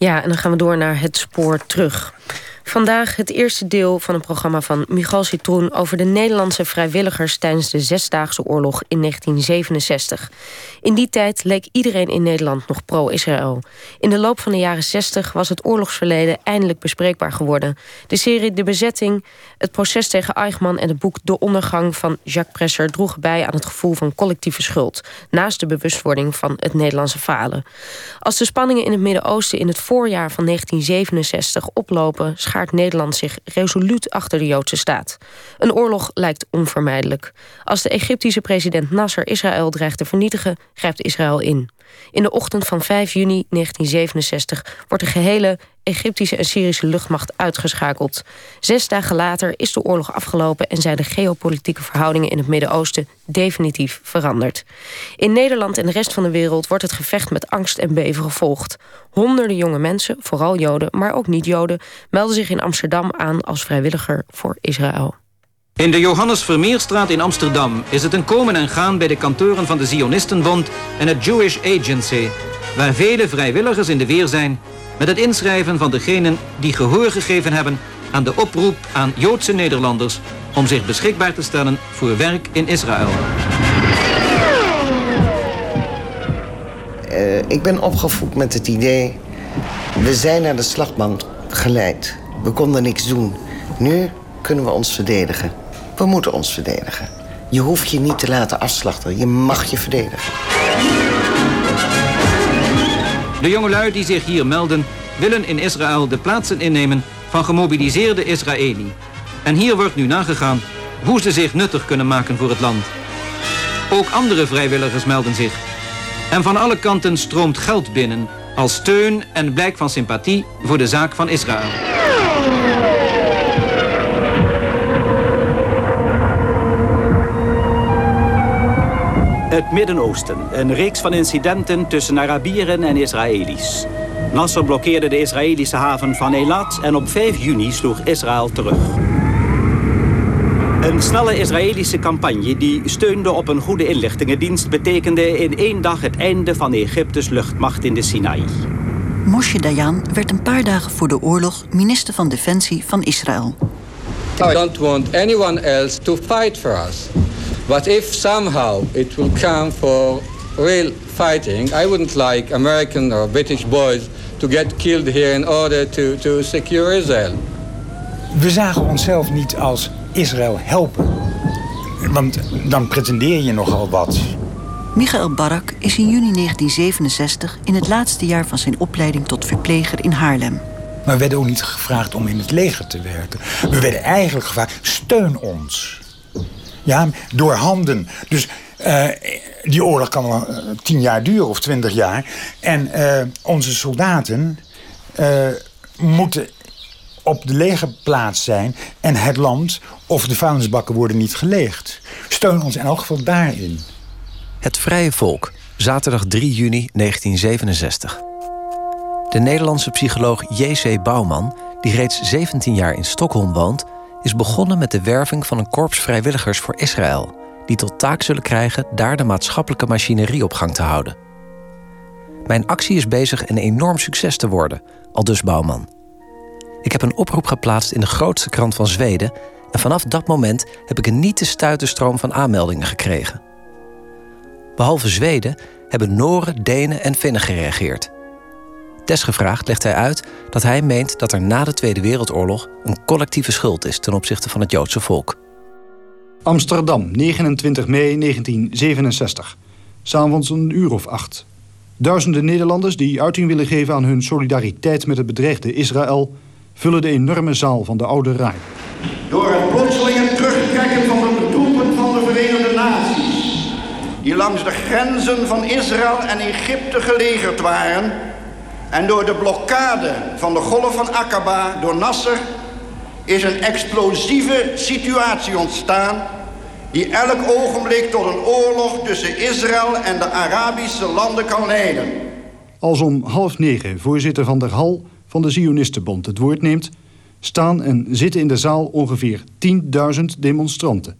Ja, en dan gaan we door naar het spoor terug. Vandaag het eerste deel van een programma van Michal Citroen... over de Nederlandse vrijwilligers tijdens de Zesdaagse Oorlog in 1967. In die tijd leek iedereen in Nederland nog pro-Israël. In de loop van de jaren 60 was het oorlogsverleden eindelijk bespreekbaar geworden. De serie De Bezetting, het proces tegen Eichmann... en het boek De Ondergang van Jacques Presser... droegen bij aan het gevoel van collectieve schuld... naast de bewustwording van het Nederlandse falen. Als de spanningen in het Midden-Oosten in het voorjaar van 1967 oplopen Nederland zich resoluut achter de Joodse staat. Een oorlog lijkt onvermijdelijk. Als de Egyptische president Nasser Israël dreigt te vernietigen, grijpt Israël in. In de ochtend van 5 juni 1967 wordt de gehele Egyptische en Syrische luchtmacht uitgeschakeld. Zes dagen later is de oorlog afgelopen en zijn de geopolitieke verhoudingen in het Midden-Oosten definitief veranderd. In Nederland en de rest van de wereld wordt het gevecht met angst en beven gevolgd. Honderden jonge mensen, vooral Joden, maar ook niet-Joden, melden zich in Amsterdam aan als vrijwilliger voor Israël. In de Johannes Vermeerstraat in Amsterdam is het een komen en gaan bij de kantoren van de Zionistenbond en het Jewish Agency, waar vele vrijwilligers in de weer zijn met het inschrijven van degenen die gehoor gegeven hebben aan de oproep aan Joodse Nederlanders om zich beschikbaar te stellen voor werk in Israël. Uh, ik ben opgevoed met het idee, we zijn naar de slagbank geleid. We konden niks doen. Nu kunnen we ons verdedigen. We moeten ons verdedigen. Je hoeft je niet te laten afslachten. Je mag je verdedigen. De jongelui die zich hier melden... willen in Israël de plaatsen innemen van gemobiliseerde Israëli. En hier wordt nu nagegaan hoe ze zich nuttig kunnen maken voor het land. Ook andere vrijwilligers melden zich. En van alle kanten stroomt geld binnen... als steun en blijk van sympathie voor de zaak van Israël. Het Midden-Oosten. Een reeks van incidenten tussen Arabieren en Israëli's. Nasser blokkeerde de Israëlische haven van Eilat en op 5 juni sloeg Israël terug. Een snelle Israëlische campagne die steunde op een goede inlichtingendienst... betekende in één dag het einde van Egyptes luchtmacht in de Sinaï. Moshe Dayan werd een paar dagen voor de oorlog minister van Defensie van Israël. I don't want anyone else to fight for us. But if somehow it will come for real fighting, I wouldn't like American or British boys to get killed here in order to, to secure Israel. We zagen onszelf niet als Israël helpen. Want dan pretendeer je nogal wat. Michael Barak is in juni 1967 in het laatste jaar van zijn opleiding tot verpleger in Haarlem. Maar we werden ook niet gevraagd om in het leger te werken. We werden eigenlijk gevraagd, steun ons. Ja, door handen. Dus uh, die oorlog kan wel uh, tien jaar duren of twintig jaar. En uh, onze soldaten moeten op de legerplaats zijn en het land of de vuilnisbakken worden niet geleegd. Steun ons in elk geval daarin. Het Vrije Volk, zaterdag 3 juni 1967. De Nederlandse psycholoog J.C. Bouwman, die reeds 17 jaar in Stockholm woont, is begonnen met de werving van een korps vrijwilligers voor Israël, die tot taak zullen krijgen daar de maatschappelijke machinerie op gang te houden. Mijn actie is bezig een enorm succes te worden, al dus Bouwman. Ik heb een oproep geplaatst in de grootste krant van Zweden en vanaf dat moment heb ik een niet te stuiten stroom van aanmeldingen gekregen. Behalve Zweden hebben Noren, Denen en Finnen gereageerd. Desgevraagd legt hij uit dat hij meent dat er na de Tweede Wereldoorlog een collectieve schuld is ten opzichte van het Joodse volk. Amsterdam, 29 mei 1967. S'avonds een uur of acht. Duizenden Nederlanders die uiting willen geven aan hun solidariteit met het bedreigde Israël... vullen de enorme zaal van de Oude Rijn. Door het plotselinge terugtrekken van de troepen van de Verenigde Naties... die langs de grenzen van Israël en Egypte gelegerd waren en door de blokkade van de golf van Aqaba door Nasser is een explosieve situatie ontstaan die elk ogenblik tot een oorlog tussen Israël en de Arabische landen kan leiden. Als om half negen voorzitter van der Hal van de Zionistenbond het woord neemt... staan en zitten in de zaal ongeveer 10.000 demonstranten.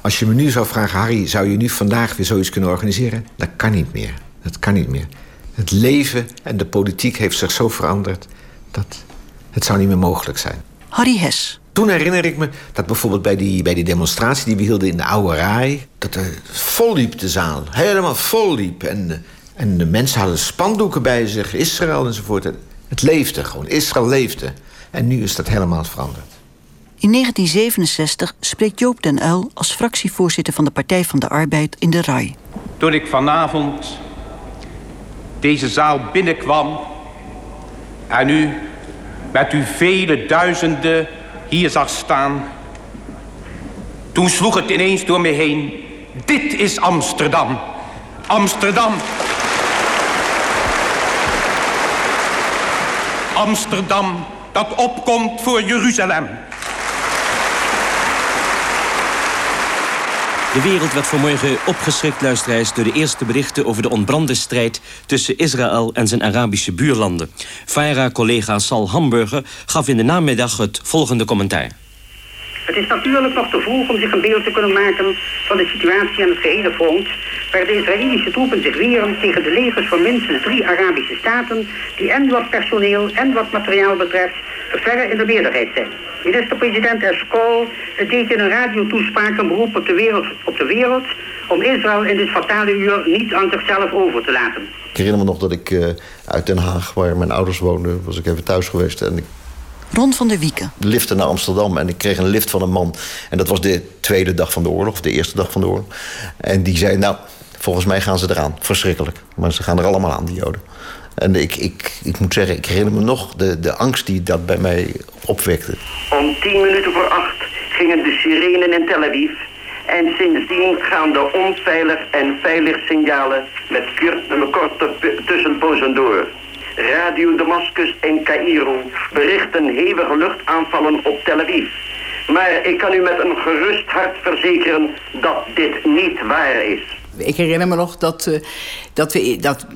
Als je me nu zou vragen, Harry, zou je nu vandaag weer zoiets kunnen organiseren? Dat kan niet meer. Dat kan niet meer. Het leven en de politiek heeft zich zo veranderd dat het zou niet meer mogelijk zijn. Harry Hes. Toen herinner ik me dat bijvoorbeeld bij die, bij die demonstratie die we hielden in de Oude Rij... dat er vol liep de zaal, helemaal vol liep. En, en de mensen hadden spandoeken bij zich, Israël enzovoort. Het leefde gewoon, Israël leefde. En nu is dat helemaal veranderd. In 1967 spreekt Joop den Uil als fractievoorzitter van de Partij van de Arbeid in de RAI. Toen ik vanavond deze zaal binnenkwam en u met uw vele duizenden hier zag staan, toen sloeg het ineens door me heen. Dit is Amsterdam. Amsterdam. Amsterdam dat opkomt voor Jeruzalem. De wereld werd vanmorgen opgeschrikt, luisteraars... door de eerste berichten over de ontbrande strijd... tussen Israël en zijn Arabische buurlanden. VARA-collega Sal Hamburger gaf in de namiddag het volgende commentaar. Het is natuurlijk nog te vroeg om zich een beeld te kunnen maken van de situatie aan het gehele front, waar de Israëlische troepen zich weren tegen de legers van minstens drie Arabische staten, die en wat personeel en wat materiaal betreft verre in de meerderheid zijn. Minister-president Eskol deed in een radiotoespraak een beroep op de, wereld, op de wereld om Israël in dit fatale uur niet aan zichzelf over te laten. Ik herinner me nog dat ik uh, uit Den Haag, waar mijn ouders woonden, was ik even thuis geweest en ik Ron van der Wieken. Liften naar Amsterdam en ik kreeg een lift van een man. En dat was de tweede dag van de oorlog, of de eerste dag van de oorlog. En die zei, nou, volgens mij gaan ze eraan. Verschrikkelijk. Maar ze gaan er allemaal aan, die Joden. En ik, ik, ik moet zeggen, ik herinner me nog de, de angst die dat bij mij opwekte. Om tien minuten voor acht gingen de sirenen in Tel Aviv. En sindsdien gaan de onveilig en veilig signalen met korte tussenpozen door. Radio Damascus en Cairo berichten hevige luchtaanvallen op Tel Aviv. Maar ik kan u met een gerust hart verzekeren dat dit niet waar is. Ik herinner me nog dat, uh, dat we dat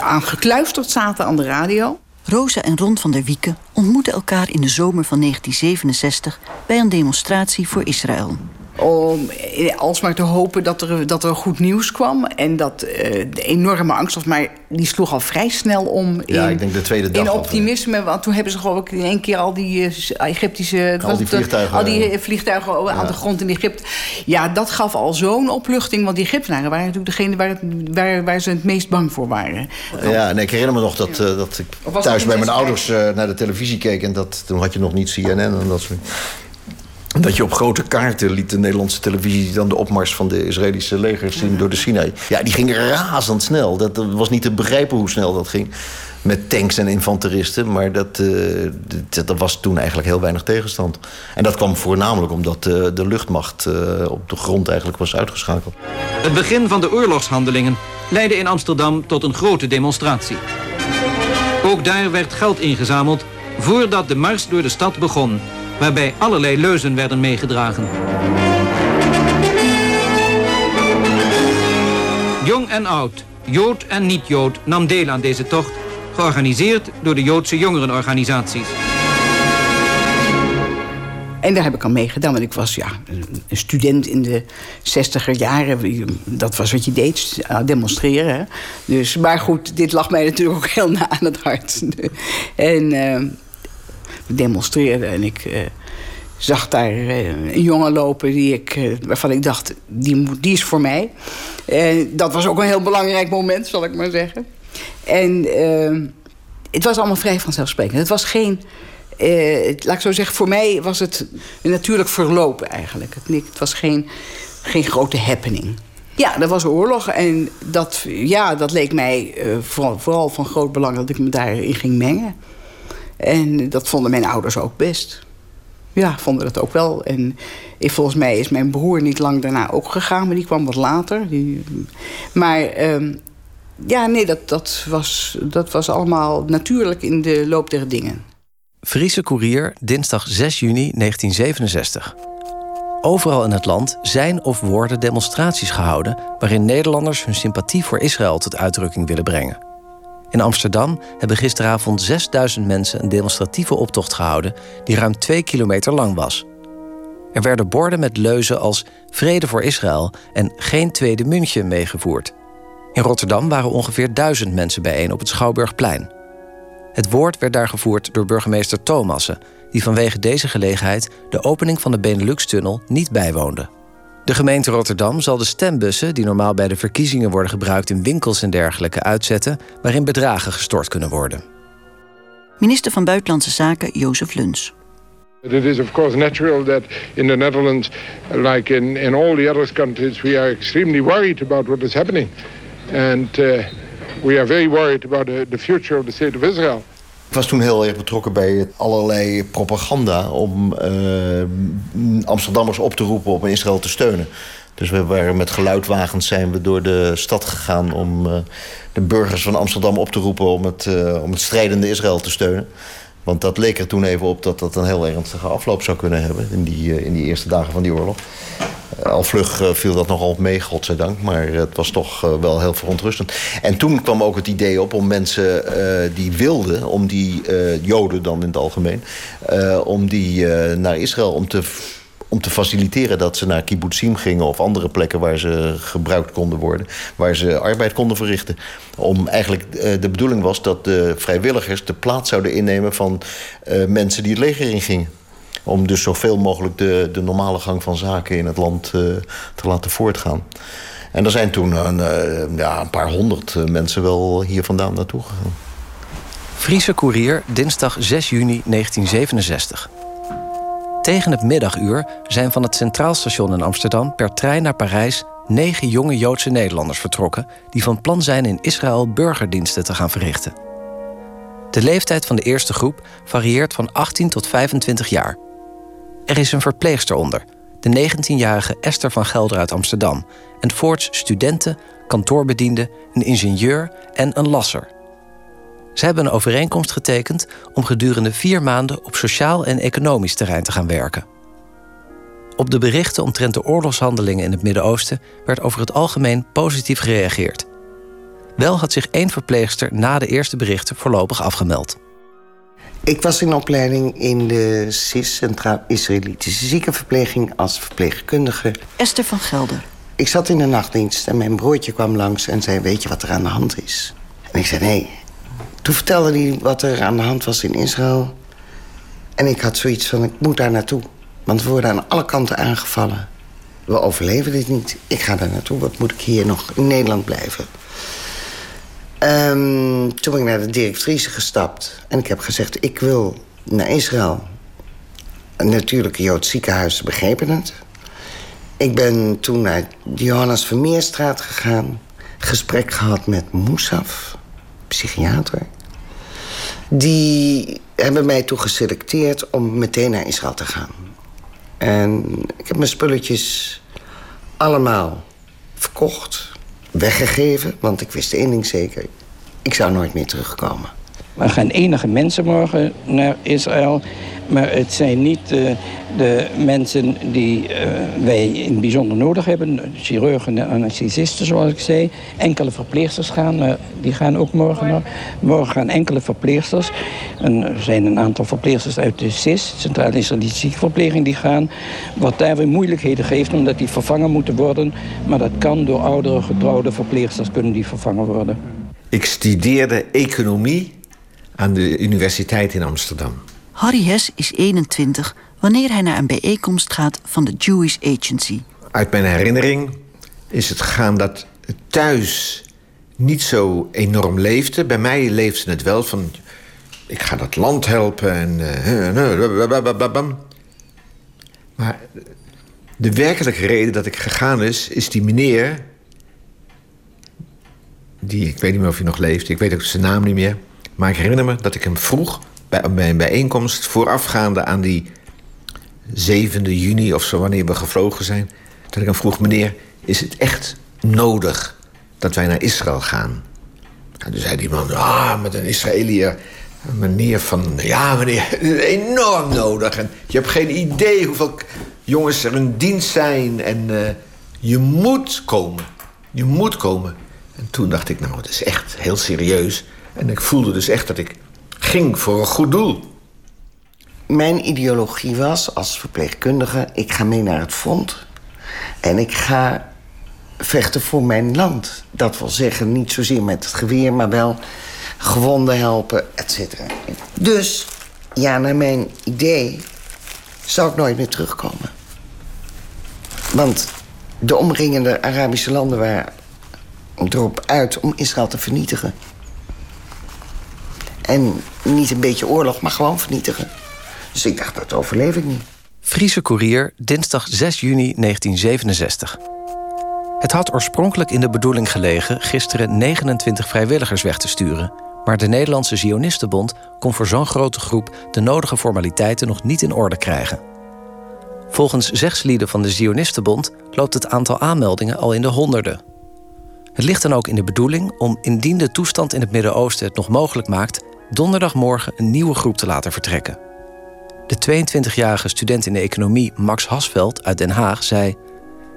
aan gekluisterd zaten aan de radio. Rosa en Ron van der Wieken ontmoeten elkaar in de zomer van 1967 bij een demonstratie voor Israël om alsmaar te hopen dat er, dat er goed nieuws kwam. En dat uh, de enorme angst was, maar die sloeg al vrij snel om in, ja, ik denk de tweede dag in optimisme. Want toen hebben ze geloof ik in één keer al die uh, Egyptische... Al die vliegtuigen, al die vliegtuigen ja. aan de grond in Egypte. Ja, dat gaf al zo'n opluchting. Want die Egyptenaren waren natuurlijk degene waar, waar, waar ze het meest bang voor waren. Ja, nee, ik herinner me nog dat, uh, dat ik thuis bij mijn ouders naar de televisie keek. En dat, toen had je nog niet CNN en dat soort dat je op grote kaarten liet de Nederlandse televisie dan de opmars van de Israëlische legers zien door de Sinai. Ja, die ging razendsnel. Dat was niet te begrijpen hoe snel dat ging. Met tanks en infanteristen. Maar dat, uh, dat, dat, was toen eigenlijk heel weinig tegenstand. En dat kwam voornamelijk omdat uh, de luchtmacht uh, op de grond eigenlijk was uitgeschakeld. Het begin van de oorlogshandelingen leidde in Amsterdam tot een grote demonstratie. Ook daar werd geld ingezameld voordat de mars door de stad begon waarbij allerlei leuzen werden meegedragen. Jong en oud, Jood en niet-Jood nam deel aan deze tocht, georganiseerd door de Joodse jongerenorganisaties. En daar heb ik aan meegedaan, want ik was ja, een student in de zestiger jaren. Dat was wat je deed, demonstreren. Hè? Dus, maar goed, dit lag mij natuurlijk ook heel na aan het hart. En uh, demonstreerde en ik uh, zag daar uh, een jongen lopen die ik, uh, waarvan ik dacht, die, die is voor mij. Dat was ook een heel belangrijk moment, zal ik maar zeggen. En het was allemaal vrij vanzelfsprekend. Het was geen, laat ik zo zeggen, voor mij was het een natuurlijk verlopen eigenlijk. Het, het was geen, geen grote happening. Ja, er was oorlog en dat, ja, dat leek mij vooral, vooral van groot belang dat ik me daarin ging mengen. En dat vonden mijn ouders ook best. Ja, vonden dat ook wel. En ik, volgens mij is mijn broer niet lang daarna ook gegaan, maar die kwam wat later. Die, maar um, ja, nee, dat, dat, was, dat was allemaal natuurlijk in de loop der dingen. Friese Courier, dinsdag 6 juni 1967. Overal in het land zijn of worden demonstraties gehouden waarin Nederlanders hun sympathie voor Israël tot uitdrukking willen brengen. In Amsterdam hebben gisteravond 6000 mensen een demonstratieve optocht gehouden die ruim 2 kilometer lang was. Er werden borden met leuzen als Vrede voor Israël en Geen Tweede München meegevoerd. In Rotterdam waren ongeveer duizend mensen bijeen op het Schouwburgplein. Het woord werd daar gevoerd door burgemeester Thomassen, die vanwege deze gelegenheid de opening van de Benelux-tunnel niet bijwoonde. De gemeente Rotterdam zal de stembussen, die normaal bij de verkiezingen worden gebruikt in winkels en dergelijke, uitzetten, waarin bedragen gestort kunnen worden. Minister van Buitenlandse Zaken Jozef Luns. It is of course natural that in the Netherlands, like in, in all the other countries, we are extremely worried about what is happening. And uh, we are very worried about the, the future of the state of Israel. Ik was toen heel erg betrokken bij allerlei propaganda om uh, Amsterdammers op te roepen om Israël te steunen. Dus we waren met geluidwagens zijn we door de stad gegaan om uh, de burgers van Amsterdam op te roepen om het, uh, om het strijdende Israël te steunen. Want dat leek er toen even op dat dat een heel ernstige afloop zou kunnen hebben in die, in die eerste dagen van die oorlog. Al vlug viel dat nogal mee, godzijdank. Maar het was toch wel heel verontrustend. En toen kwam ook het idee op om mensen die wilden... om die Joden dan in het algemeen... Om die naar Israël om te, om te faciliteren dat ze naar kibbutzim gingen... of andere plekken waar ze gebruikt konden worden. Waar ze arbeid konden verrichten. Om eigenlijk de bedoeling was dat de vrijwilligers de plaats zouden innemen... van mensen die het leger ingingen om dus zoveel mogelijk de, de normale gang van zaken in het land uh, te laten voortgaan. En er zijn toen een, ja, een paar honderd mensen wel hier vandaan naartoe gegaan. Friese Courier, dinsdag 6 juni 1967. Tegen het middaguur zijn van het Centraal Station in Amsterdam per trein naar Parijs negen jonge Joodse Nederlanders vertrokken die van plan zijn in Israël burgerdiensten te gaan verrichten. De leeftijd van de eerste groep varieert van 18 tot 25 jaar. Er is een verpleegster onder, de 19-jarige Esther van Gelder uit Amsterdam, en voorts studenten, kantoorbedienden, een ingenieur en een lasser. Ze hebben een overeenkomst getekend om gedurende vier maanden op sociaal en economisch terrein te gaan werken. Op de berichten omtrent de oorlogshandelingen in het Midden-Oosten werd over het algemeen positief gereageerd. Wel had zich één verpleegster na de eerste berichten voorlopig afgemeld. Ik was in opleiding in de CIS, Centraal Israëlitische Ziekenverpleging, als verpleegkundige. Esther van Gelder. Ik zat in de nachtdienst en mijn broertje kwam langs en zei: Weet je wat er aan de hand is? En ik zei: Nee. Toen vertelde hij wat er aan de hand was in Israël. En ik had zoiets van: Ik moet daar naartoe. Want we worden aan alle kanten aangevallen. We overleven dit niet. Ik ga daar naartoe. Wat moet ik hier nog in Nederland blijven? Um, toen ben ik naar de directrice gestapt. En ik heb gezegd, ik wil naar Israël. Natuurlijk, Joods ziekenhuis begrepen het. Ik ben toen naar Johannes Vermeerstraat gegaan. Gesprek gehad met Moussaf, psychiater. Die hebben mij toen geselecteerd om meteen naar Israël te gaan. En ik heb mijn spulletjes allemaal verkocht weggegeven. Want ik wist één ding zeker. Ik zou nooit meer terugkomen. Er gaan enige mensen morgen naar Israël. Maar het zijn niet uh, de mensen die uh, wij in het bijzonder nodig hebben. Chirurgen en anesthesisten, zoals ik zei. Enkele verpleegsters gaan, uh, die gaan ook morgen. Morgen gaan enkele verpleegsters. En er zijn een aantal verpleegsters uit de CIS, Centrale Israëlische Ziekenverpleging, die gaan. Wat daar weer moeilijkheden geeft, omdat die vervangen moeten worden. Maar dat kan door oudere getrouwde verpleegsters kunnen die vervangen worden. Ik studeerde economie aan de Universiteit in Amsterdam. Harry Hess is 21 wanneer hij naar een bijeenkomst gaat van de Jewish Agency. Uit mijn herinnering is het gegaan dat het thuis niet zo enorm leefde. Bij mij leefde het wel van... ik ga dat land helpen en... Uh, maar de werkelijke reden dat ik gegaan is... is die meneer... die, ik weet niet meer of hij nog leeft... ik weet ook zijn naam niet meer... maar ik herinner me dat ik hem vroeg bij een bijeenkomst voorafgaande aan die 7e juni of zo, wanneer we gevlogen zijn. Dat ik hem vroeg, meneer, is het echt nodig dat wij naar Israël gaan? En toen zei die man, ah, met een Israëliër. Meneer van, ja meneer, het is enorm nodig. En je hebt geen idee hoeveel jongens er in dienst zijn. En uh, je moet komen. Je moet komen. En toen dacht ik, nou, het is echt heel serieus. En ik voelde dus echt dat ik ging voor een goed doel. Mijn ideologie was als verpleegkundige: ik ga mee naar het front. En ik ga vechten voor mijn land. Dat wil zeggen, niet zozeer met het geweer, maar wel gewonden helpen, et cetera. Dus, ja, naar mijn idee zou ik nooit meer terugkomen. Want de omringende Arabische landen waren erop uit om Israël te vernietigen. En niet een beetje oorlog, maar gewoon vernietigen. Dus ik dacht, dat overleef ik niet. Friese Courier, dinsdag 6 juni 1967. Het had oorspronkelijk in de bedoeling gelegen gisteren 29 vrijwilligers weg te sturen. Maar de Nederlandse Zionistenbond kon voor zo'n grote groep de nodige formaliteiten nog niet in orde krijgen. Volgens zegslieden van de Zionistenbond loopt het aantal aanmeldingen al in de honderden. Het ligt dan ook in de bedoeling om, indien de toestand in het Midden-Oosten het nog mogelijk maakt, donderdagmorgen een nieuwe groep te laten vertrekken. De 22-jarige student in de economie Max Hasveld uit Den Haag zei: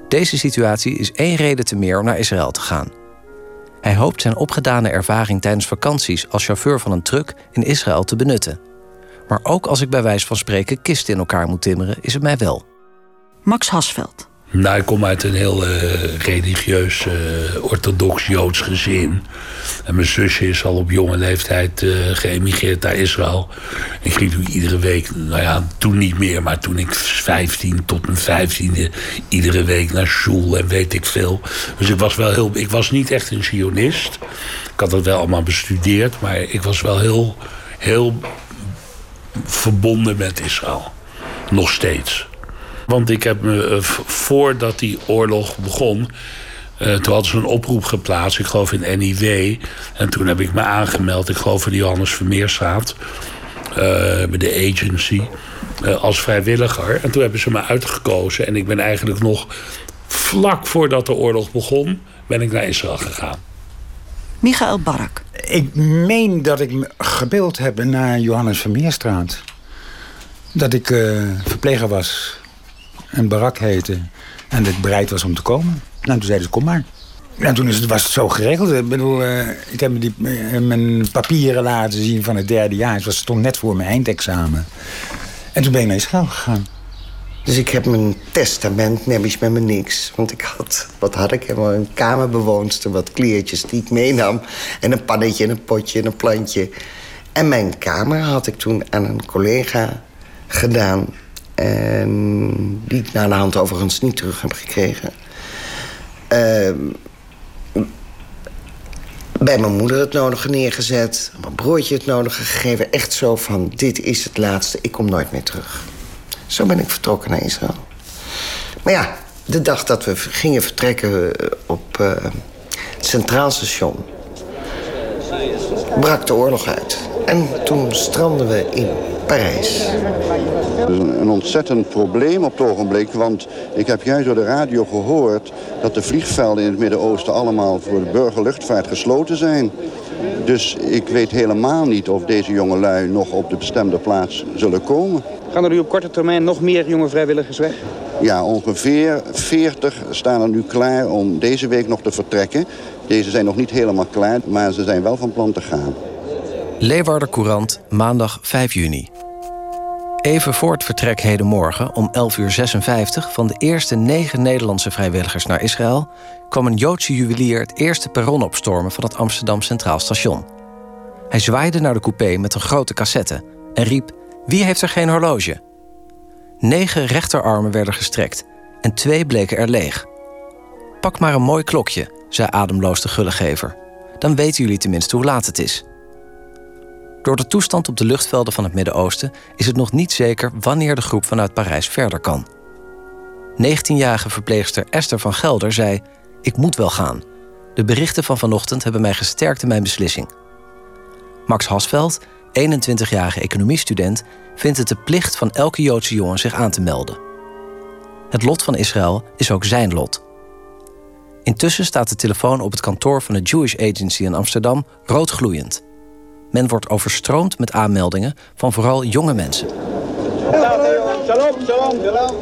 Deze situatie is één reden te meer om naar Israël te gaan. Hij hoopt zijn opgedane ervaring tijdens vakanties als chauffeur van een truck in Israël te benutten. Maar ook als ik bij wijze van spreken kisten in elkaar moet timmeren, is het mij wel. Max Hasveld. Nou, ik kom uit een heel uh, religieus, uh, orthodox Joods gezin. En mijn zusje is al op jonge leeftijd uh, geëmigreerd naar Israël. Ik ging toen iedere week, nou ja, toen niet meer, maar toen ik 15 tot mijn vijftiende, iedere week naar school en weet ik veel. Dus ik was wel heel, ik was niet echt een Zionist. Ik had dat wel allemaal bestudeerd, maar ik was wel heel, heel verbonden met Israël. Nog steeds. Want ik heb me, uh, voordat die oorlog begon... Uh, toen hadden ze een oproep geplaatst, ik geloof in NIW. En toen heb ik me aangemeld, ik geloof in de Johannes Vermeerstraat... Uh, bij de agency, als vrijwilliger. En toen hebben ze me uitgekozen. En ik ben eigenlijk nog vlak voordat de oorlog begon... ben ik naar Israël gegaan. Michael Barak. Ik meen dat ik me gebeeld heb naar Johannes Vermeerstraat. Dat ik verpleger was en Barak heette. En ik bereid was om te komen. Nou, toen zeiden ze, kom maar. En toen is het, was het zo geregeld. Ik bedoel, uh, ik heb die, uh, mijn papieren laten zien van het derde jaar. Het was stond net voor mijn eindexamen. En toen ben ik naar Israël gegaan. Dus ik heb mijn testament, nebbies met me niks. Want ik had, wat had ik? Helemaal een kamerbewoonster, wat kleertjes die ik meenam. En een pannetje en een potje en een plantje. En mijn kamer had ik toen aan een collega gedaan. En die ik na de hand overigens niet terug heb gekregen. Uh, bij mijn moeder het nodige neergezet. Mijn broertje het nodige gegeven. Echt zo van, dit is het laatste, ik kom nooit meer terug. Zo ben ik vertrokken naar Israël. Maar ja, de dag dat we gingen vertrekken op uh, het Centraal Station... brak de oorlog uit. En toen stranden we in Parijs. Het is een ontzettend probleem op het ogenblik. Want ik heb juist door de radio gehoord... dat de vliegvelden in het Midden-Oosten allemaal voor de burgerluchtvaart gesloten zijn. Dus ik weet helemaal niet of deze jongelui nog op de bestemde plaats zullen komen. Gaan er nu op korte termijn nog meer jonge vrijwilligers weg? Ja, ongeveer 40 staan er nu klaar om deze week nog te vertrekken. Deze zijn nog niet helemaal klaar, maar ze zijn wel van plan te gaan. Leeuwarder Courant, maandag 5 juni. Even voor het vertrek hedenmorgen om 11.56 uur van de eerste negen Nederlandse vrijwilligers naar Israël kwam een Joodse juwelier het eerste perron opstormen van het Amsterdam Centraal Station. Hij zwaaide naar de coupé met een grote cassette en riep: Wie heeft er geen horloge? Negen rechterarmen werden gestrekt en twee bleken er leeg. Pak maar een mooi klokje, zei ademloos de gullegever. Dan weten jullie tenminste hoe laat het is. Door de toestand op de luchtvelden van het Midden-Oosten is het nog niet zeker wanneer de groep vanuit Parijs verder kan. 19-jarige verpleegster Esther van Gelder zei: Ik moet wel gaan. De berichten van vanochtend hebben mij gesterkt in mijn beslissing. Max Hasveld, 21-jarige economiestudent, vindt het de plicht van elke Joodse jongen zich aan te melden. Het lot van Israël is ook zijn lot. Intussen staat de telefoon op het kantoor van de Jewish Agency in Amsterdam roodgloeiend. Men wordt overstroomd met aanmeldingen van vooral jonge mensen. Shalom, shalom, shalom.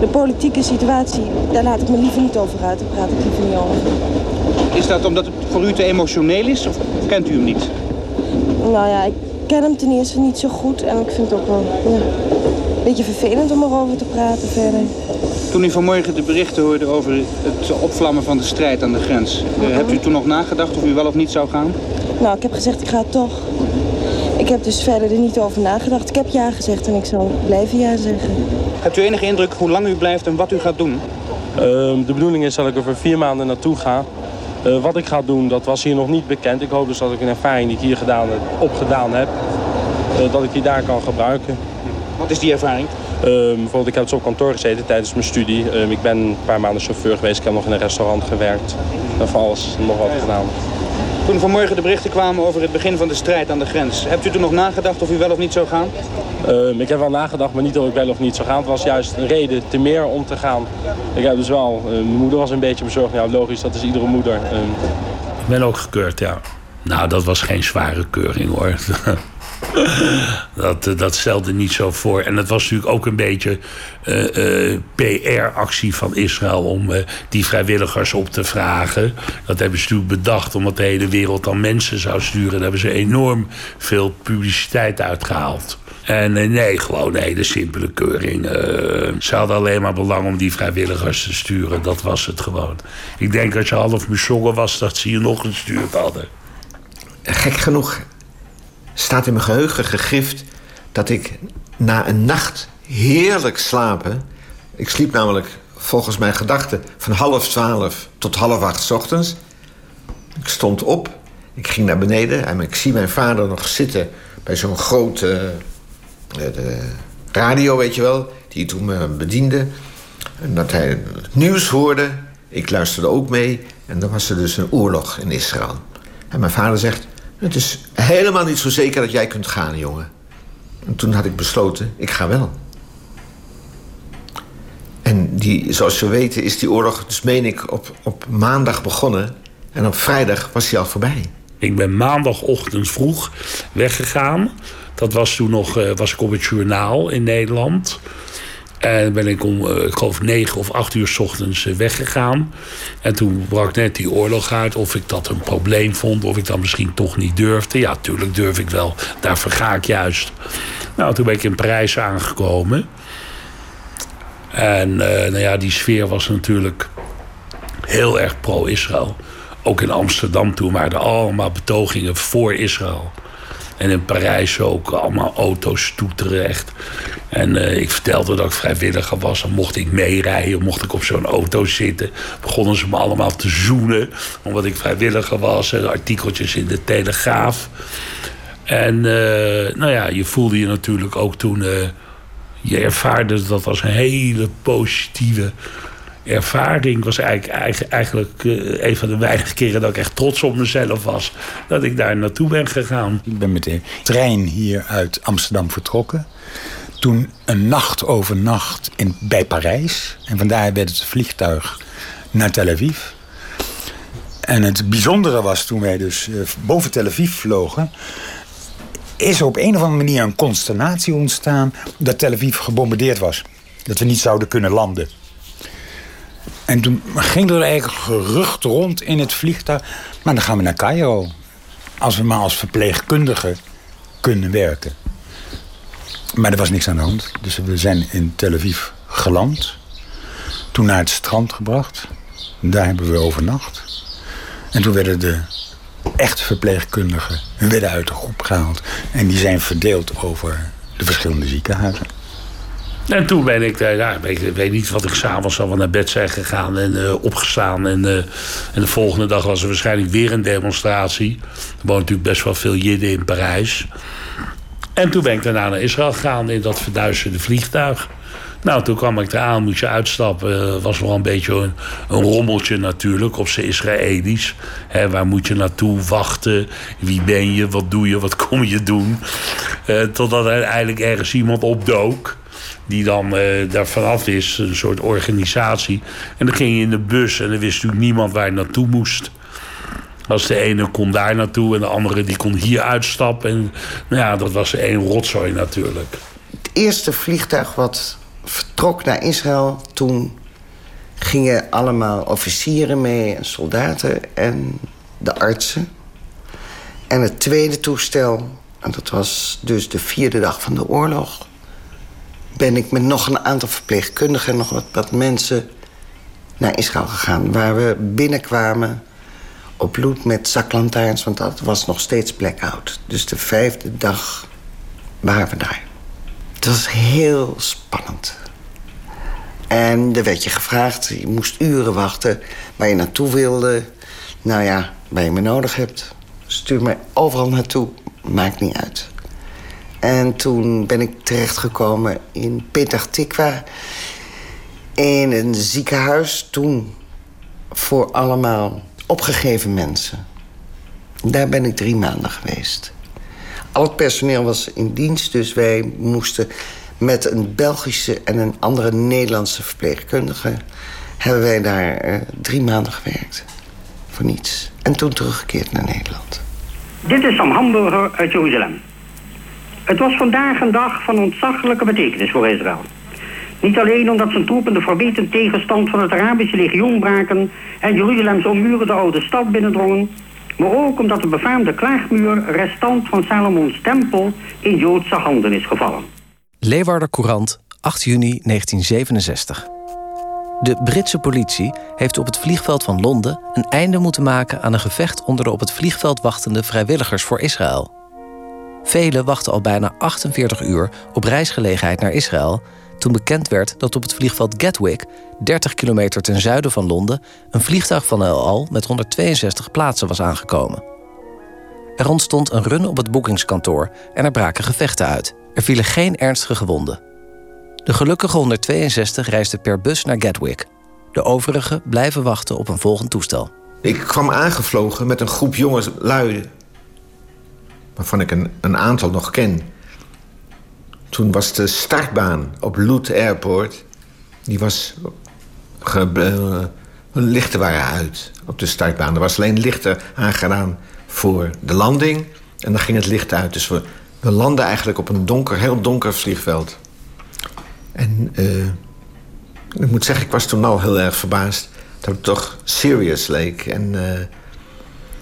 De politieke situatie, daar laat ik me liever niet over uit. Daar praat ik liever niet over. Is dat omdat het voor u te emotioneel is of kent u hem niet? Nou ja, ik ken hem ten eerste niet zo goed en ik vind het ook wel... Ja. beetje vervelend om erover te praten verder. Toen u vanmorgen de berichten hoorde over het opvlammen van de strijd aan de grens... eh, hebt u toen nog nagedacht of u wel of niet zou gaan? Nou, ik heb gezegd ik ga toch. Ik heb dus verder er niet over nagedacht. Ik heb ja gezegd en ik zal blijven ja zeggen. Hebt u enige indruk hoe lang u blijft en wat u gaat doen? Ehm, de bedoeling is dat ik er voor vier maanden naartoe ga. Eh, wat ik ga doen, dat was hier nog niet bekend. Ik hoop dus dat ik een ervaring die ik hier gedaan, opgedaan heb, eh, dat ik die daar kan gebruiken. Wat is die ervaring? Ehm, bijvoorbeeld, ik heb dus op kantoor gezeten tijdens mijn studie. Ik ben een paar maanden chauffeur geweest. Ik heb nog in een restaurant gewerkt. En van alles nog wat gedaan. Toen vanmorgen de berichten kwamen over het begin van de strijd aan de grens... hebt u toen nog nagedacht of u wel of niet zou gaan? Ehm, ik heb wel nagedacht, maar niet of ik wel of niet zou gaan. Het was juist een reden te meer om te gaan. Ik heb dus wel, uh, mijn moeder was een beetje bezorgd. Ja, logisch, dat is iedere moeder. Ik ben ook gekeurd, ja. Nou, dat was geen zware keuring hoor. dat, dat stelde niet zo voor. En het was natuurlijk ook een beetje uh, uh, PR-actie van Israël om die vrijwilligers op te vragen. Dat hebben ze natuurlijk bedacht omdat de hele wereld dan mensen zou sturen. Daar hebben ze enorm veel publiciteit uitgehaald. En nee, gewoon een hele simpele keuring. ze hadden alleen maar belang om die vrijwilligers te sturen. Dat was het gewoon. Ik denk als je half bezongen was, dat ze je nog gestuurd hadden. Gek genoeg staat in mijn geheugen gegrift dat ik na een nacht heerlijk slapen. Ik sliep namelijk volgens mijn gedachten van half twaalf tot half acht ochtends. Ik stond op, ik ging naar beneden en ik zie mijn vader nog zitten bij zo'n grote uh, radio, weet je wel, die toen me bediende. En dat hij het nieuws hoorde. Ik luisterde ook mee. En dan was er dus een oorlog in Israël. En mijn vader zegt: Het is helemaal niet zo zeker dat jij kunt gaan, jongen. En toen had ik besloten: ik ga wel. En die, zoals we weten is die oorlog, dus meen ik, op, op maandag begonnen. En op vrijdag was hij al voorbij. Ik ben maandagochtend vroeg weggegaan. Dat was toen nog uh, was ik op het journaal in Nederland. En ben ik om, uh, ik geloof, negen of acht uur s ochtends uh, weggegaan. En toen brak net die oorlog uit. Of ik dat een probleem vond. Of ik dat misschien toch niet durfde. Ja, tuurlijk durf ik wel. Daarvoor ga ik juist. Nou, toen ben ik in Parijs aangekomen. En nou ja, die sfeer was natuurlijk heel erg pro-Israël. Ook in Amsterdam toen waren er allemaal betogingen voor Israël. En in Parijs ook allemaal auto's toeteren echt. En uh, ik vertelde dat ik vrijwilliger was. Dan mocht ik meerijden, mocht ik op zo'n auto zitten. Begonnen ze me allemaal te zoenen. Omdat ik vrijwilliger was. En artikeltjes in de Telegraaf. En uh, nou ja, je voelde je natuurlijk ook toen... Uh, je ervaarde dat als een hele positieve ervaring was eigenlijk, eigenlijk uh, een van de weinige keren dat ik echt trots op mezelf was. Dat ik daar naartoe ben gegaan. Ik ben met de trein hier uit Amsterdam vertrokken. Toen een nacht over nacht in, bij Parijs. En vandaar werd het vliegtuig naar Tel Aviv. En het bijzondere was toen wij dus uh, boven Tel Aviv vlogen is er op een of andere manier een consternatie ontstaan dat Tel Aviv gebombardeerd was. Dat we niet zouden kunnen landen. En toen ging er eigenlijk gerucht rond in het vliegtuig. Maar dan gaan we naar Cairo. Als we maar als verpleegkundige kunnen werken. Maar er was niks aan de hand. Dus we zijn in Tel Aviv geland. Toen naar het strand gebracht. Daar hebben we overnacht. En toen werden de echte verpleegkundigen werden uit de groep gehaald. En die zijn verdeeld over de verschillende ziekenhuizen. En toen ben ik, uh, ja, ik weet niet wat ik s'avonds al naar bed zijn gegaan en uh, opgestaan. En, uh, en de volgende dag was er waarschijnlijk weer een demonstratie. Er woont natuurlijk best wel veel Jidden in Parijs. En toen ben ik daarna naar Israël gegaan in dat verduisterde vliegtuig. Nou, toen kwam ik eraan, moest je uitstappen. was wel een beetje een, een rommeltje natuurlijk op zijn Israëli's. Waar moet je naartoe wachten? Wie ben je? Wat doe je? Wat kom je doen? totdat er eigenlijk ergens iemand opdook die dan uh, daar vanaf is, een soort organisatie. En dan ging je in de bus en dan wist natuurlijk niemand waar je naartoe moest. Als de ene kon daar naartoe en de andere die kon hier uitstappen. En nou ja, dat was één rotzooi natuurlijk. Het eerste vliegtuig wat vertrok naar Israël, toen gingen allemaal officieren mee en soldaten en de artsen. En het tweede toestel, en dat was dus de vierde dag van de oorlog ben ik met nog een aantal verpleegkundigen... en nog wat, mensen naar Israël gegaan. Waar we binnenkwamen op bloed met zaklantaarns... want dat was nog steeds blackout. Dus de vijfde dag waren we daar. Het was heel spannend. En er werd je gevraagd, je moest uren wachten... waar je naartoe wilde. Nou ja, waar je me nodig hebt. Stuur mij overal naartoe, maakt niet uit. En toen ben ik terechtgekomen in Petah Tikwa... in een ziekenhuis, toen voor allemaal opgegeven mensen. Daar ben ik drie maanden geweest. Al het personeel was in dienst, dus wij moesten met een Belgische en een andere Nederlandse verpleegkundige... hebben wij daar eh, drie maanden gewerkt. Voor niets. En toen teruggekeerd naar Nederland. Dit is Sam Hamburger uit Jeruzalem. Het was vandaag een dag van ontzaglijke betekenis voor Israël. Niet alleen omdat zijn troepen de verbeten tegenstand van het Arabische legioen braken... en Jeruzalems ommuurde oude stad binnendrongen... maar ook omdat de befaamde klaagmuur, restant van Salomons tempel... in Joodse handen is gevallen. Leeuwarder Courant, 8 juni 1967. De Britse politie heeft op het vliegveld van Londen een einde moeten maken aan een gevecht onder de op het vliegveld wachtende vrijwilligers voor Israël. Velen wachten al bijna 48 uur op reisgelegenheid naar Israël toen bekend werd dat op het vliegveld Gatwick, 30 kilometer ten zuiden van Londen, een vliegtuig van El Al met 162 plaatsen was aangekomen. Er ontstond een run op het boekingskantoor en er braken gevechten uit. Er vielen geen ernstige gewonden. De gelukkige 162 reisden per bus naar Gatwick. De overigen blijven wachten op een volgend toestel. Ik kwam aangevlogen met een groep jonge lui... waarvan ik een, aantal nog ken. Toen was de startbaan op Loot Airport... die was... Ge, uh, lichten waren uit op de startbaan. Er was alleen lichten aangedaan voor de landing... en dan ging het licht uit. Dus we, we landden eigenlijk op een donker, heel donker vliegveld... En uh, ik moet zeggen, ik was toen al heel erg verbaasd dat het toch serious leek. En uh,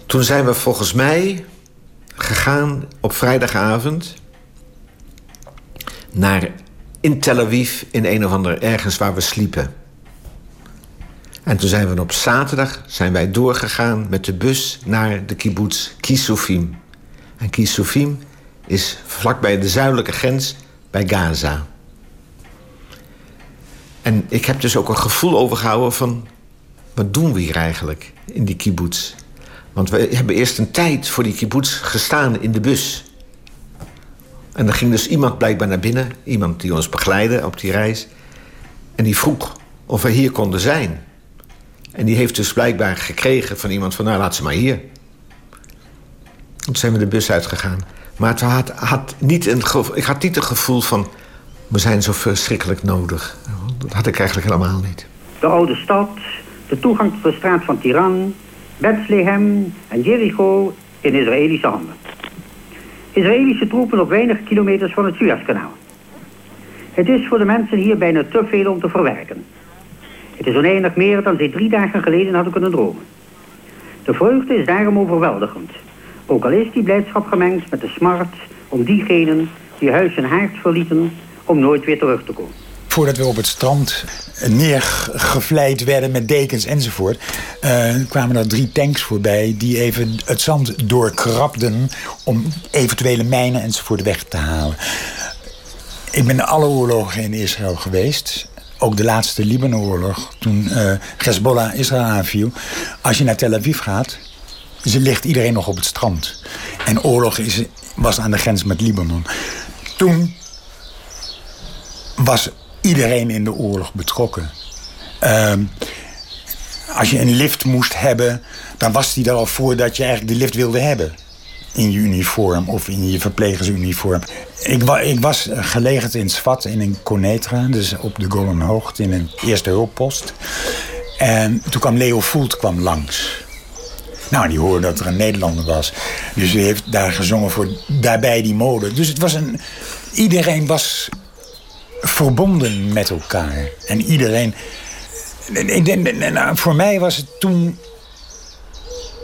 toen zijn we volgens mij gegaan op vrijdagavond naar in Tel Aviv in een of ander ergens waar we sliepen. En toen zijn we op zaterdag zijn wij doorgegaan met de bus naar de kibbutz Kisufim. En Kisufim is vlakbij de zuidelijke grens bij Gaza. En ik heb dus ook een gevoel overgehouden van... wat doen we hier eigenlijk in die kibbutz? Want we hebben eerst een tijd voor die kibbutz gestaan in de bus. En er ging dus iemand blijkbaar naar binnen. Iemand die ons begeleidde op die reis. En die vroeg of we hier konden zijn. En die heeft dus blijkbaar gekregen van iemand van... nou, laat ze maar hier. Toen zijn we de bus uitgegaan. Maar het had, niet een, ik had niet het gevoel van... we zijn zo verschrikkelijk nodig. Dat had ik eigenlijk helemaal niet. De oude stad, de toegang tot de straat van Tiran, Bethlehem en Jericho in Israëlische handen. Israëlische troepen op weinig kilometers van het Suezkanaal. Het is voor de mensen hier bijna te veel om te verwerken. Het is oneindig meer dan ze drie dagen geleden hadden kunnen dromen. De vreugde is daarom overweldigend. Ook al is die blijdschap gemengd met de smart om diegenen die huis en haard verlieten om nooit weer terug te komen voordat we op het strand neergevleid werden met dekens enzovoort, uh, kwamen er drie tanks voorbij die even het zand doorkrabden om eventuele mijnen enzovoort weg te halen. Ik ben alle oorlogen in Israël geweest. Ook de laatste Libanenoorlog, toen uh, Hezbollah Israël aanviel. Als je naar Tel Aviv gaat, ligt iedereen nog op het strand. En oorlog is, was aan de grens met Libanon. Toen was iedereen in de oorlog betrokken. Uh, als je een lift moest hebben, dan was die er al voordat je eigenlijk de lift wilde hebben. In je uniform of in je verplegersuniform. Ik, ik was gelegerd in Svat in een Conetra, dus op de Golanhoogte in een eerste hulppost. En toen kwam Leo Voelt kwam langs. Nou, die hoorde dat er een Nederlander was. Dus die heeft daar gezongen voor daarbij die mode. Dus het was een. Iedereen was verbonden met elkaar. En iedereen. Nou, voor mij was het toen.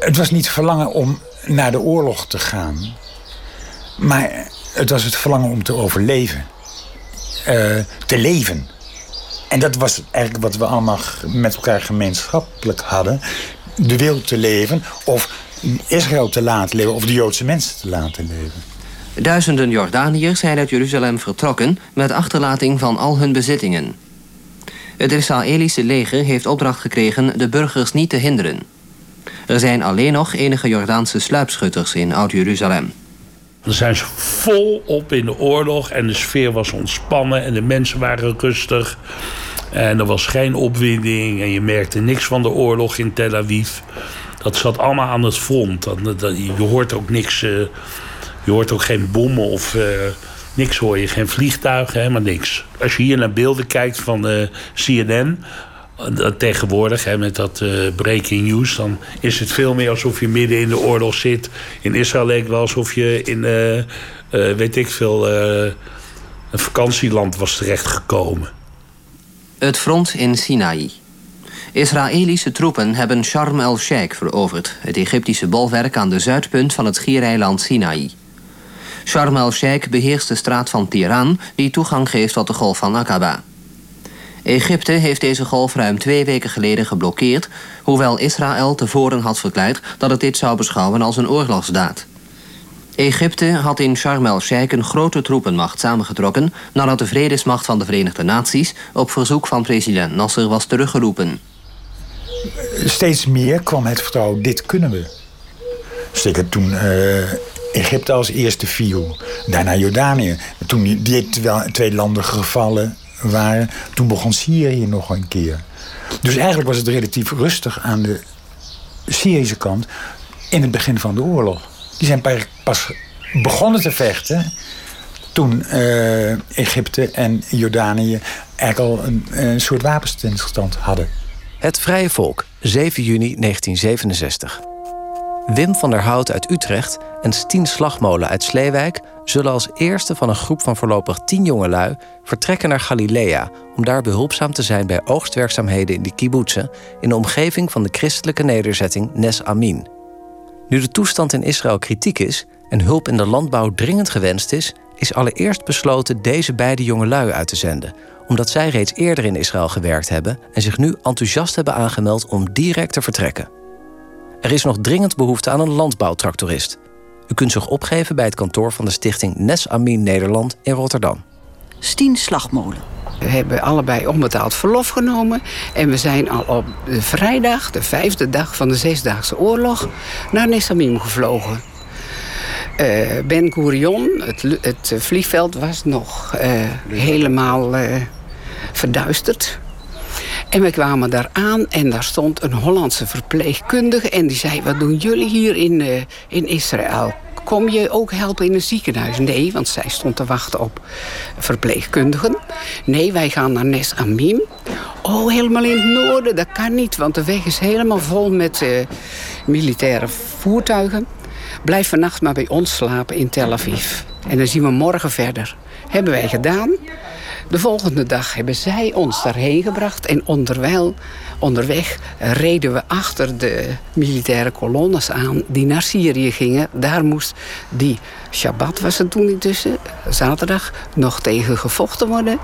Het was niet verlangen om naar de oorlog te gaan. Maar het was het verlangen om te overleven. eh, te leven. En dat was eigenlijk wat we allemaal met elkaar gemeenschappelijk hadden. De wil te leven of Israël te laten leven of de Joodse mensen te laten leven. Duizenden Jordaniërs zijn uit Jeruzalem vertrokken met achterlating van al hun bezittingen. Het Israëlische leger heeft opdracht gekregen de burgers niet te hinderen. Er zijn alleen nog enige Jordaanse sluipschutters in Oud-Jeruzalem. Dan zijn ze volop in de oorlog en de sfeer was ontspannen en de mensen waren rustig. En er was geen opwinding en je merkte niks van de oorlog in Tel Aviv. Dat zat allemaal aan het front. Je hoort ook niks, eh, je hoort ook geen bommen of uh, niks hoor je. Geen vliegtuigen, helemaal niks. Als je hier naar beelden kijkt van uh, CNN, tegenwoordig hè, met dat breaking news, dan is het veel meer alsof je midden in de oorlog zit. In Israël leek wel alsof je in, weet ik veel, een vakantieland was terechtgekomen. Het front in Sinaï. Israëlische troepen hebben Sharm el-Sheikh veroverd, het Egyptische bolwerk aan de zuidpunt van het schiereiland Sinaï. Sharm el-Sheikh beheerst de straat van Tiran, die toegang geeft tot de golf van Aqaba. Egypte heeft deze golf ruim twee weken geleden geblokkeerd, hoewel Israël tevoren had verklaard dat het dit zou beschouwen als een oorlogsdaad. Egypte had in Sharm el-Sheikh een grote troepenmacht samengetrokken nadat de vredesmacht van de Verenigde Naties op verzoek van president Nasser was teruggeroepen. Steeds meer kwam het vertrouwen, dit kunnen we. Zeker toen uh, Egypte als eerste viel, daarna Jordanië. Toen die twee landen gevallen waren, toen begon Syrië nog een keer. Dus eigenlijk was het relatief rustig aan de Syrische kant in het begin van de oorlog. Die zijn pas begonnen te vechten toen uh, Egypte en Jordanië eigenlijk al een, een soort wapenstilstand hadden. Het Vrije Volk, 7 juni 1967. Wim van der Hout uit Utrecht en Stien Slagmolen uit Sleewijk zullen als eerste van een groep van voorlopig tien jongelui vertrekken naar Galilea om daar behulpzaam te zijn bij oogstwerkzaamheden in de kibbutzen in de omgeving van de christelijke nederzetting Nes Amin. Nu de toestand in Israël kritiek is en hulp in de landbouw dringend gewenst is, is allereerst besloten deze beide jongelui uit te zenden, omdat zij reeds eerder in Israël gewerkt hebben en zich nu enthousiast hebben aangemeld om direct te vertrekken. Er is nog dringend behoefte aan een landbouwtractorist. U kunt zich opgeven bij het kantoor van de stichting Nes Amin Nederland in Rotterdam. Stien Slagmolen. We hebben allebei onbetaald verlof genomen. En we zijn al op de vrijdag, de vijfde dag van de Zesdaagse Oorlog, naar Nessamim gevlogen. Uh, ben Gurion, het, het, vliegveld was nog uh, helemaal uh, verduisterd. En we kwamen daar aan en daar stond een Hollandse verpleegkundige... en die zei, wat doen jullie hier in, in Israël? Kom je ook helpen in een ziekenhuis? Nee, want zij stond te wachten op verpleegkundigen. Nee, wij gaan naar Nes Amim. Oh, helemaal in het noorden, dat kan niet... want de weg is helemaal vol met militaire voertuigen... Blijf vannacht maar bij ons slapen in Tel Aviv. En dan zien we morgen verder. Hebben wij gedaan. De volgende dag hebben zij ons daarheen gebracht. En onderwijl, onderweg reden we achter de militaire kolonnes aan... die naar Syrië gingen. Daar moest die Shabbat was er toen intussen, zaterdag, nog tegen gevochten worden.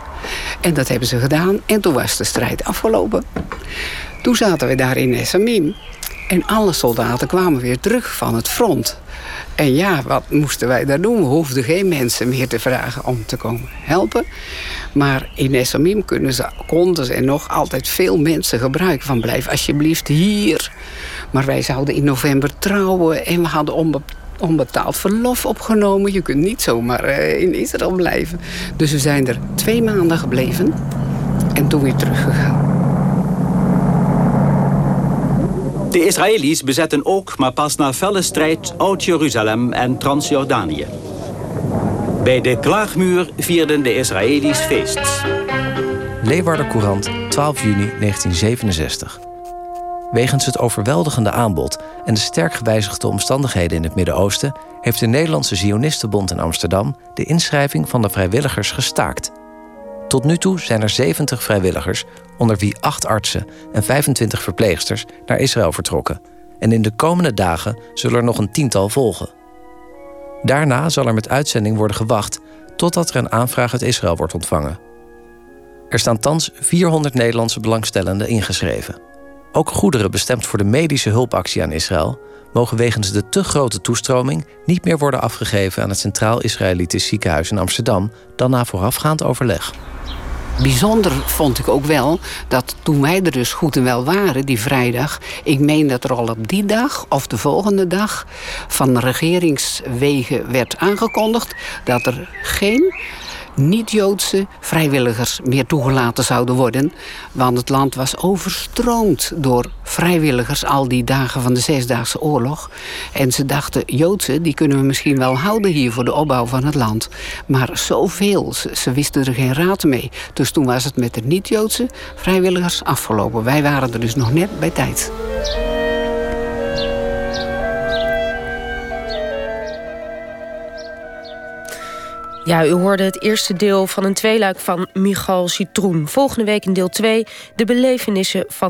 En dat hebben ze gedaan. En toen was de strijd afgelopen. Toen zaten we daar in Essamim. En alle soldaten kwamen weer terug van het front. En ja, wat moesten wij daar doen? We hoefden geen mensen meer te vragen om te komen helpen. Maar in Essamim kunnen ze, konden ze nog altijd veel mensen gebruiken. Van blijf alsjeblieft hier. Maar wij zouden in november trouwen en we hadden onbetaald verlof opgenomen. Je kunt niet zomaar uh, in Israël blijven. Dus we zijn er twee maanden gebleven en toen weer teruggegaan. De Israëli's bezetten ook, maar pas na felle strijd, Oud-Jeruzalem en Transjordanië. Bij de Klaagmuur vierden de Israëli's feest. Leeuwarder Courant, 12 juni 1967. Wegens het overweldigende aanbod en de sterk gewijzigde omstandigheden in het Midden-Oosten heeft de Nederlandse Zionistenbond in Amsterdam de inschrijving van de vrijwilligers gestaakt. Tot nu toe zijn er 70 vrijwilligers, onder wie 8 artsen en 25 verpleegsters, naar Israël vertrokken. En in de komende dagen zullen er nog een tiental volgen. Daarna zal er met uitzending worden gewacht totdat er een aanvraag uit Israël wordt ontvangen. Er staan thans 400 Nederlandse belangstellenden ingeschreven. Ook goederen bestemd voor de medische hulpactie aan Israël mogen wegens de te grote toestroming niet meer worden afgegeven aan het Centraal Israëlitisch Ziekenhuis in Amsterdam dan na voorafgaand overleg. Bijzonder vond ik ook wel dat toen wij er dus goed en wel waren, die vrijdag. Ik meen dat er al op die dag of de volgende dag van regeringswegen werd aangekondigd dat er geen niet-Joodse vrijwilligers meer toegelaten zouden worden. Want het land was overstroomd door vrijwilligers al die dagen van de Zesdaagse Oorlog. En ze dachten, Joodse, die kunnen we misschien wel houden hier voor de opbouw van het land. Maar zoveel, ze, ze wisten er geen raad mee. Dus toen was het met de niet-Joodse vrijwilligers afgelopen. Wij waren er dus nog net bij tijd. Ja, u hoorde het eerste deel van een tweeluik van Michal Citroen. Volgende week in deel 2 de belevenissen van